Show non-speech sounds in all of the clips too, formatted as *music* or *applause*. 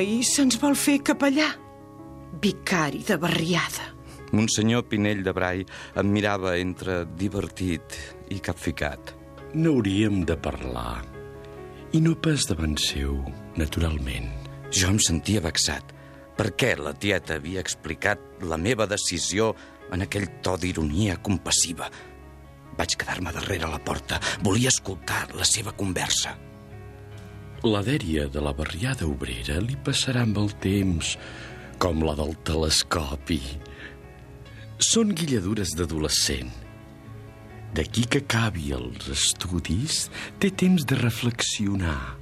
Ai, se'ns vol fer capellà. Vicari de barriada. Monsenyor Pinell de Brai em mirava entre divertit i capficat. No hauríem de parlar. I no pas davant seu, naturalment. Jo em sentia vexat. Per què la tieta havia explicat la meva decisió en aquell to d'ironia compassiva? Vaig quedar-me darrere la porta. Volia escoltar la seva conversa. La dèria de la barriada obrera li passarà amb el temps, com la del telescopi. Són guilladures d'adolescent. D'aquí que acabi els estudis, té temps de reflexionar.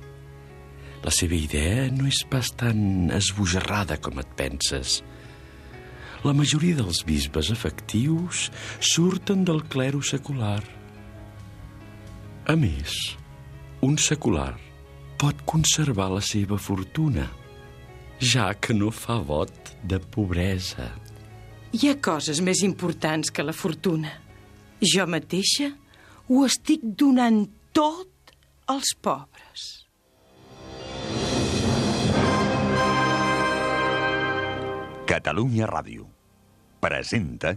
La seva idea no és pas tan esbojarrada com et penses. La majoria dels bisbes efectius surten del clero secular. A més, un secular pot conservar la seva fortuna, ja que no fa vot de pobresa. Hi ha coses més importants que la fortuna. Jo mateixa ho estic donant tot als pobres. Catalunya Ràdio presenta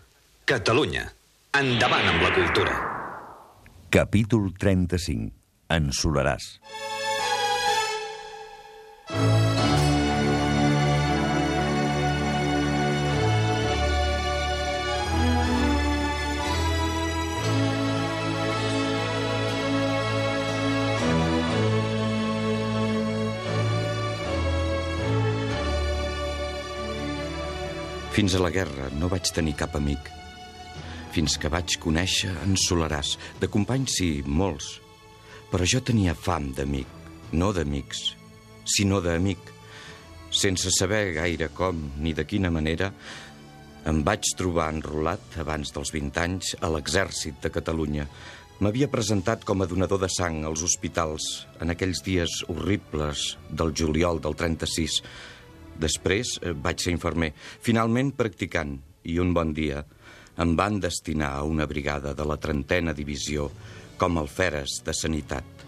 Catalunya. Endavant amb la cultura. Capítol 35. Ensolaràs. Fins a la guerra no vaig tenir cap amic. Fins que vaig conèixer en Solaràs. De companys, sí, molts. Però jo tenia fam d'amic, no d'amics, sinó d'amic. Sense saber gaire com ni de quina manera, em vaig trobar enrolat abans dels 20 anys a l'exèrcit de Catalunya. M'havia presentat com a donador de sang als hospitals en aquells dies horribles del juliol del 36. Després eh, vaig ser infermer, finalment practicant, i un bon dia em van destinar a una brigada de la trentena divisió com alferes de sanitat.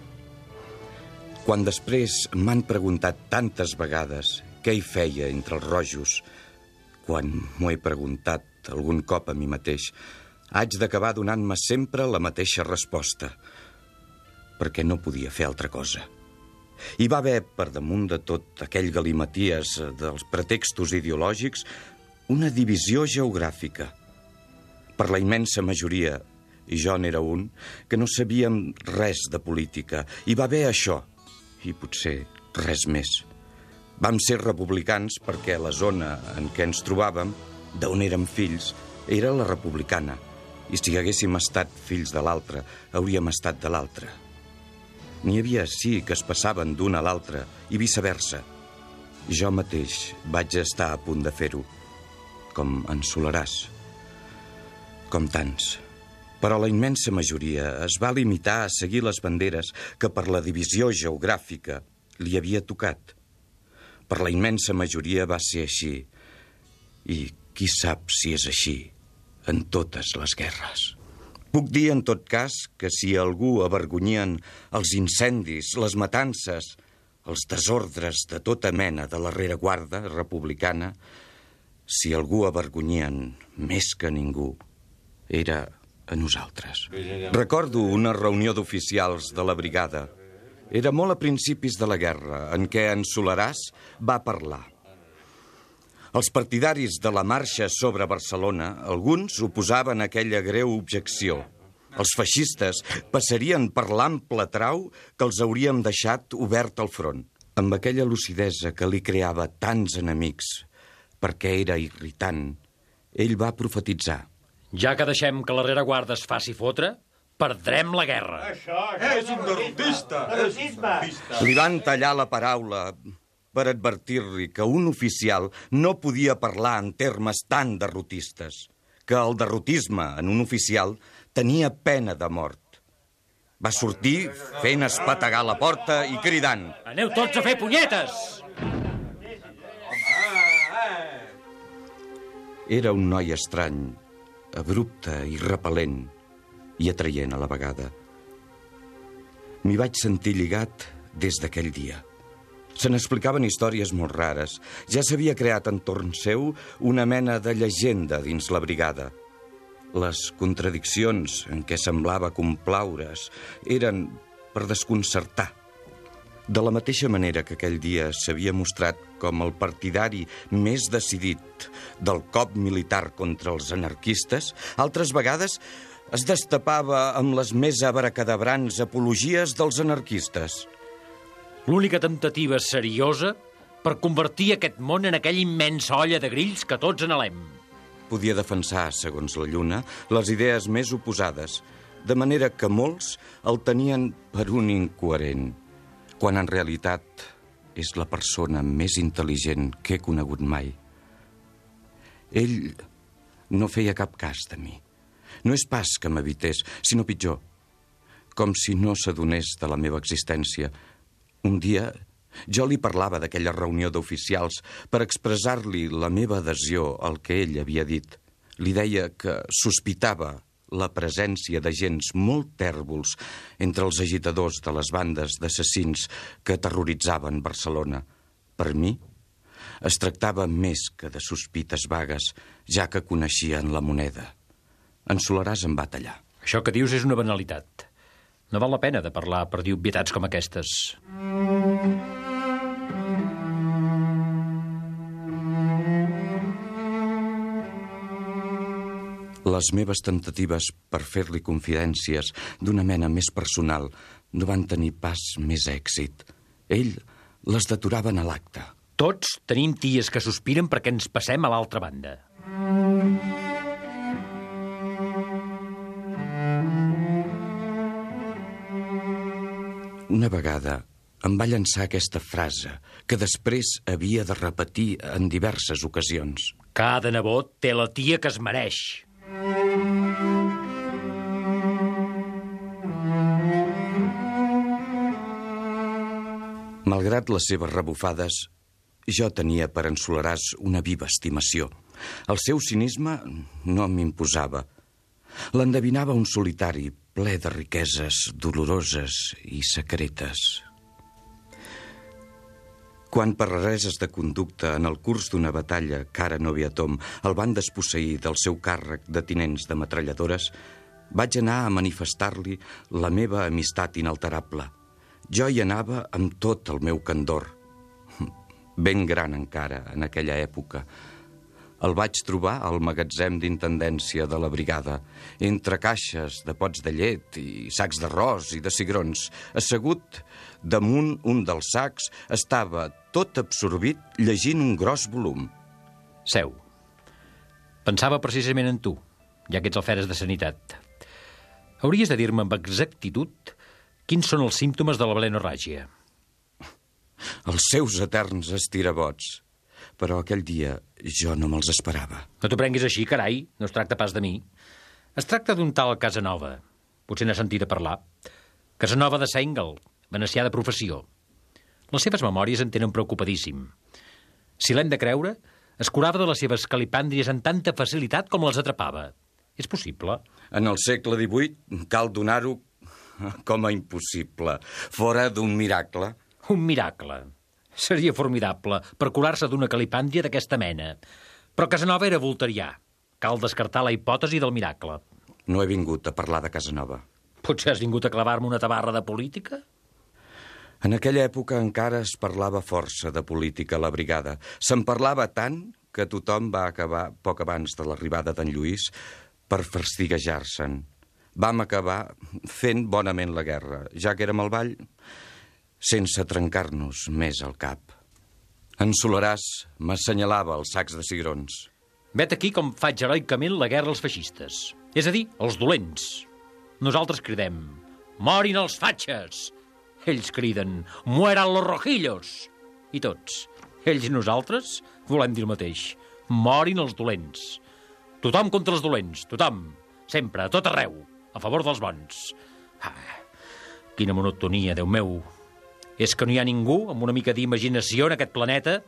Quan després m'han preguntat tantes vegades què hi feia entre els rojos, quan m'ho he preguntat algun cop a mi mateix, haig d'acabar donant-me sempre la mateixa resposta, perquè no podia fer altra cosa. Hi va haver, per damunt de tot aquell galimaties dels pretextos ideològics, una divisió geogràfica. Per la immensa majoria, i jo n'era un, que no sabíem res de política. Hi va haver això, i potser res més. Vam ser republicans perquè la zona en què ens trobàvem, d'on érem fills, era la republicana. I si haguéssim estat fills de l'altra, hauríem estat de l'altra. N'hi havia sí que es passaven d'un a l'altre i viceversa. Jo mateix vaig estar a punt de fer-ho, com en Solaràs. Com tants. Però la immensa majoria es va limitar a seguir les banderes que per la divisió geogràfica li havia tocat. Per la immensa majoria va ser així. I qui sap si és així en totes les guerres. Puc dir, en tot cas, que si algú avergonyien els incendis, les matances, els desordres de tota mena de la rereguarda republicana, si algú avergonyien més que ningú, era a nosaltres. Recordo una reunió d'oficials de la brigada. Era molt a principis de la guerra, en què en Solaràs va parlar. Els partidaris de la marxa sobre Barcelona, alguns oposaven aquella greu objecció. Els feixistes passarien per l'ample trau que els hauríem deixat obert al front. Amb aquella lucidesa que li creava tants enemics, perquè era irritant, ell va profetitzar. Ja que deixem que la rereguarda es faci fotre, perdrem la guerra. És un derrotista! Li van tallar la paraula per advertir-li que un oficial no podia parlar en termes tan derrotistes, que el derrotisme en un oficial tenia pena de mort. Va sortir fent espategar la porta i cridant. Aneu tots a fer punyetes! Era un noi estrany, abrupte i repel·lent, i atraient a la vegada. M'hi vaig sentir lligat des d'aquell dia. Se n'explicaven històries molt rares. Ja s'havia creat entorn seu una mena de llegenda dins la brigada. Les contradiccions en què semblava complaure's eren per desconcertar. De la mateixa manera que aquell dia s'havia mostrat com el partidari més decidit del cop militar contra els anarquistes, altres vegades es destapava amb les més abracadabrants apologies dels anarquistes. L'única temptativa seriosa per convertir aquest món en aquella immensa olla de grills que tots anhelem. Podia defensar, segons la Lluna, les idees més oposades, de manera que molts el tenien per un incoherent, quan en realitat és la persona més intel·ligent que he conegut mai. Ell no feia cap cas de mi. No és pas que m'evités, sinó pitjor, com si no s'adonés de la meva existència. Un dia jo li parlava d'aquella reunió d'oficials per expressar-li la meva adhesió al que ell havia dit. Li deia que sospitava la presència de gens molt tèrbols entre els agitadors de les bandes d'assassins que terroritzaven Barcelona. Per mi, es tractava més que de sospites vagues, ja que coneixien la moneda. En Solaràs em va tallar. Això que dius és una banalitat. No val la pena de parlar per dir obvietats com aquestes. Les meves temptatives per fer-li confidències d'una mena més personal no van tenir pas més èxit. Ell les deturaven a l'acte. Tots tenim ties que sospiren perquè ens passem a l'altra banda. Una vegada em va llançar aquesta frase que després havia de repetir en diverses ocasions. Cada nebot té la tia que es mereix. Malgrat les seves rebufades, jo tenia per en Solaràs una viva estimació. El seu cinisme no m'imposava. L'endevinava un solitari ple de riqueses doloroses i secretes. Quan per rareses de conducta en el curs d'una batalla que ara no havia tom el van desposseir del seu càrrec de tinents de metralladores, vaig anar a manifestar-li la meva amistat inalterable. Jo hi anava amb tot el meu candor, *laughs* ben gran encara en aquella època. El vaig trobar al magatzem d'intendència de la brigada, entre caixes de pots de llet i sacs d'arròs i de cigrons. Assegut damunt un dels sacs estava tot absorbit llegint un gros volum. Seu. Pensava precisament en tu, ja que ets alferes de sanitat. Hauries de dir-me amb exactitud quins són els símptomes de la balenorràgia. *laughs* Els seus eterns estirabots. Però aquell dia jo no me'ls esperava. No t'ho prenguis així, carai. No es tracta pas de mi. Es tracta d'un tal Casanova. Potser n'ha sentit a parlar. Casanova de Sengel, venecià de professió. Les seves memòries en tenen preocupadíssim. Si l'hem de creure, es curava de les seves calipàndries amb tanta facilitat com les atrapava. És possible? En el segle XVIII cal donar-ho com a impossible, fora d'un miracle. Un miracle. Seria formidable per curar-se d'una calipàndria d'aquesta mena. Però Casanova era volterià. Cal descartar la hipòtesi del miracle. No he vingut a parlar de Casanova. Potser has vingut a clavar-me una tabarra de política? En aquella època encara es parlava força de política a la brigada. Se'n parlava tant que tothom va acabar, poc abans de l'arribada d'en Lluís, per fastiguejar-se'n. Vam acabar fent bonament la guerra, ja que érem al ball, sense trencar-nos més el cap. En Solaràs m'assenyalava els sacs de cigrons. Vet aquí com faig heroicament la guerra als feixistes. És a dir, els dolents. Nosaltres cridem, morin els fatxes! Ells criden, mueran los rojillos! I tots, ells i nosaltres, volem dir el mateix. Morin els dolents. Tothom contra els dolents, tothom. Sempre, a tot arreu. A favor dels bons. Ah, quina monotonia, Déu meu. És que no hi ha ningú amb una mica d'imaginació en aquest planeta?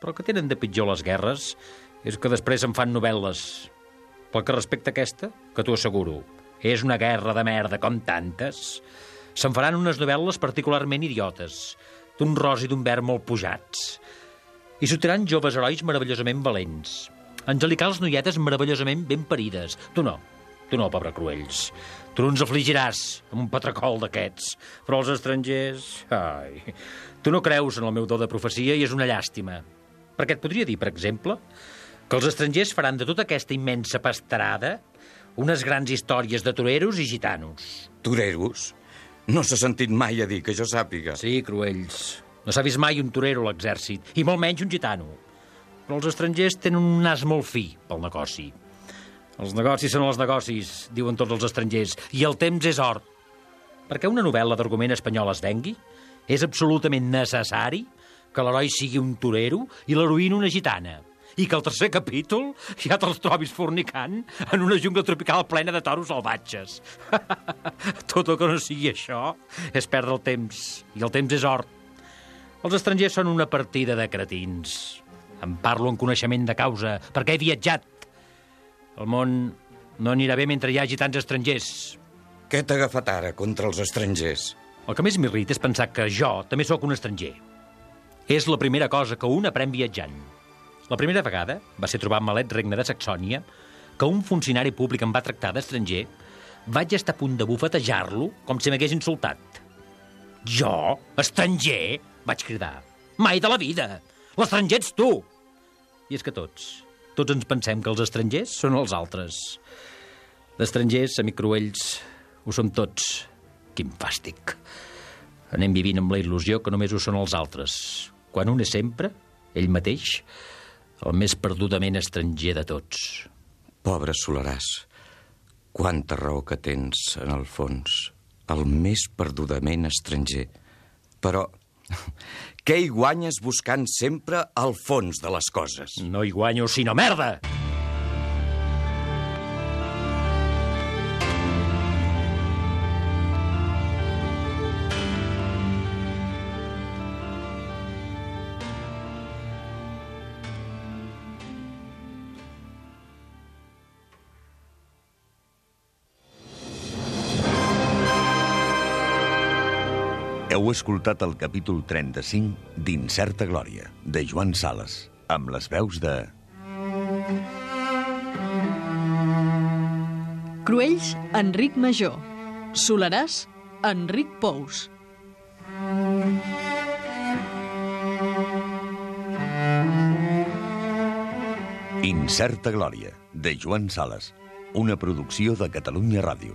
Però que tenen de pitjor les guerres és que després en fan novel·les. Pel que respecta a aquesta, que t'ho asseguro, és una guerra de merda com tantes. Se'n faran unes novel·les particularment idiotes, d'un ros i d'un verd molt pujats. I sortiran joves herois meravellosament valents. Angelicals noietes meravellosament ben parides. Tu no, tu no, pobre Cruells. Tu no ens afligiràs amb un patracol d'aquests. Però els estrangers... Ai, tu no creus en el meu do de profecia i és una llàstima. Perquè et podria dir, per exemple, que els estrangers faran de tota aquesta immensa pastarada unes grans històries de toreros i gitanos. Toreros? No s'ha sentit mai a dir, que jo sàpiga. Sí, Cruells. No s'ha vist mai un torero a l'exèrcit, i molt menys un gitano. Però els estrangers tenen un nas molt fi pel negoci. Els negocis són els negocis, diuen tots els estrangers, i el temps és or. Perquè una novel·la d'argument espanyol es vengui, és absolutament necessari que l'heroi sigui un torero i l'heroïna una gitana i que al tercer capítol ja te'ls trobis fornicant en una jungla tropical plena de toros salvatges. *laughs* Tot el que no sigui això és perdre el temps, i el temps és or. Els estrangers són una partida de cretins. En parlo en coneixement de causa, perquè he viatjat. El món no anirà bé mentre hi hagi tants estrangers. Què t'ha agafat ara contra els estrangers? El que més m'irrita és pensar que jo també sóc un estranger. És la primera cosa que un aprèn viatjant. La primera vegada va ser trobar malet regne de Saxònia que un funcionari públic em va tractar d'estranger, vaig estar a punt de bufetejar-lo com si m'hagués insultat. Jo? Estranger? Vaig cridar. Mai de la vida! L'estranger ets tu! I és que tots, tots ens pensem que els estrangers són els altres. D'estrangers, amic Cruells, ho som tots. Quin fàstic. Anem vivint amb la il·lusió que només ho són els altres, quan un és sempre, ell mateix, el més perdudament estranger de tots. Pobre Solaràs, quanta raó que tens, en el fons. El més perdudament estranger. Però *laughs* què hi guanyes buscant sempre al fons de les coses? No hi guanyo sinó merda! Heu escoltat el capítol 35 d'Incerta Glòria, de Joan Sales, amb les veus de... Cruells, Enric Major. Solaràs, Enric Pous. Incerta Glòria, de Joan Sales, una producció de Catalunya Ràdio.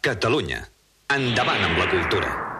Catalunya. Endavant amb la cultura.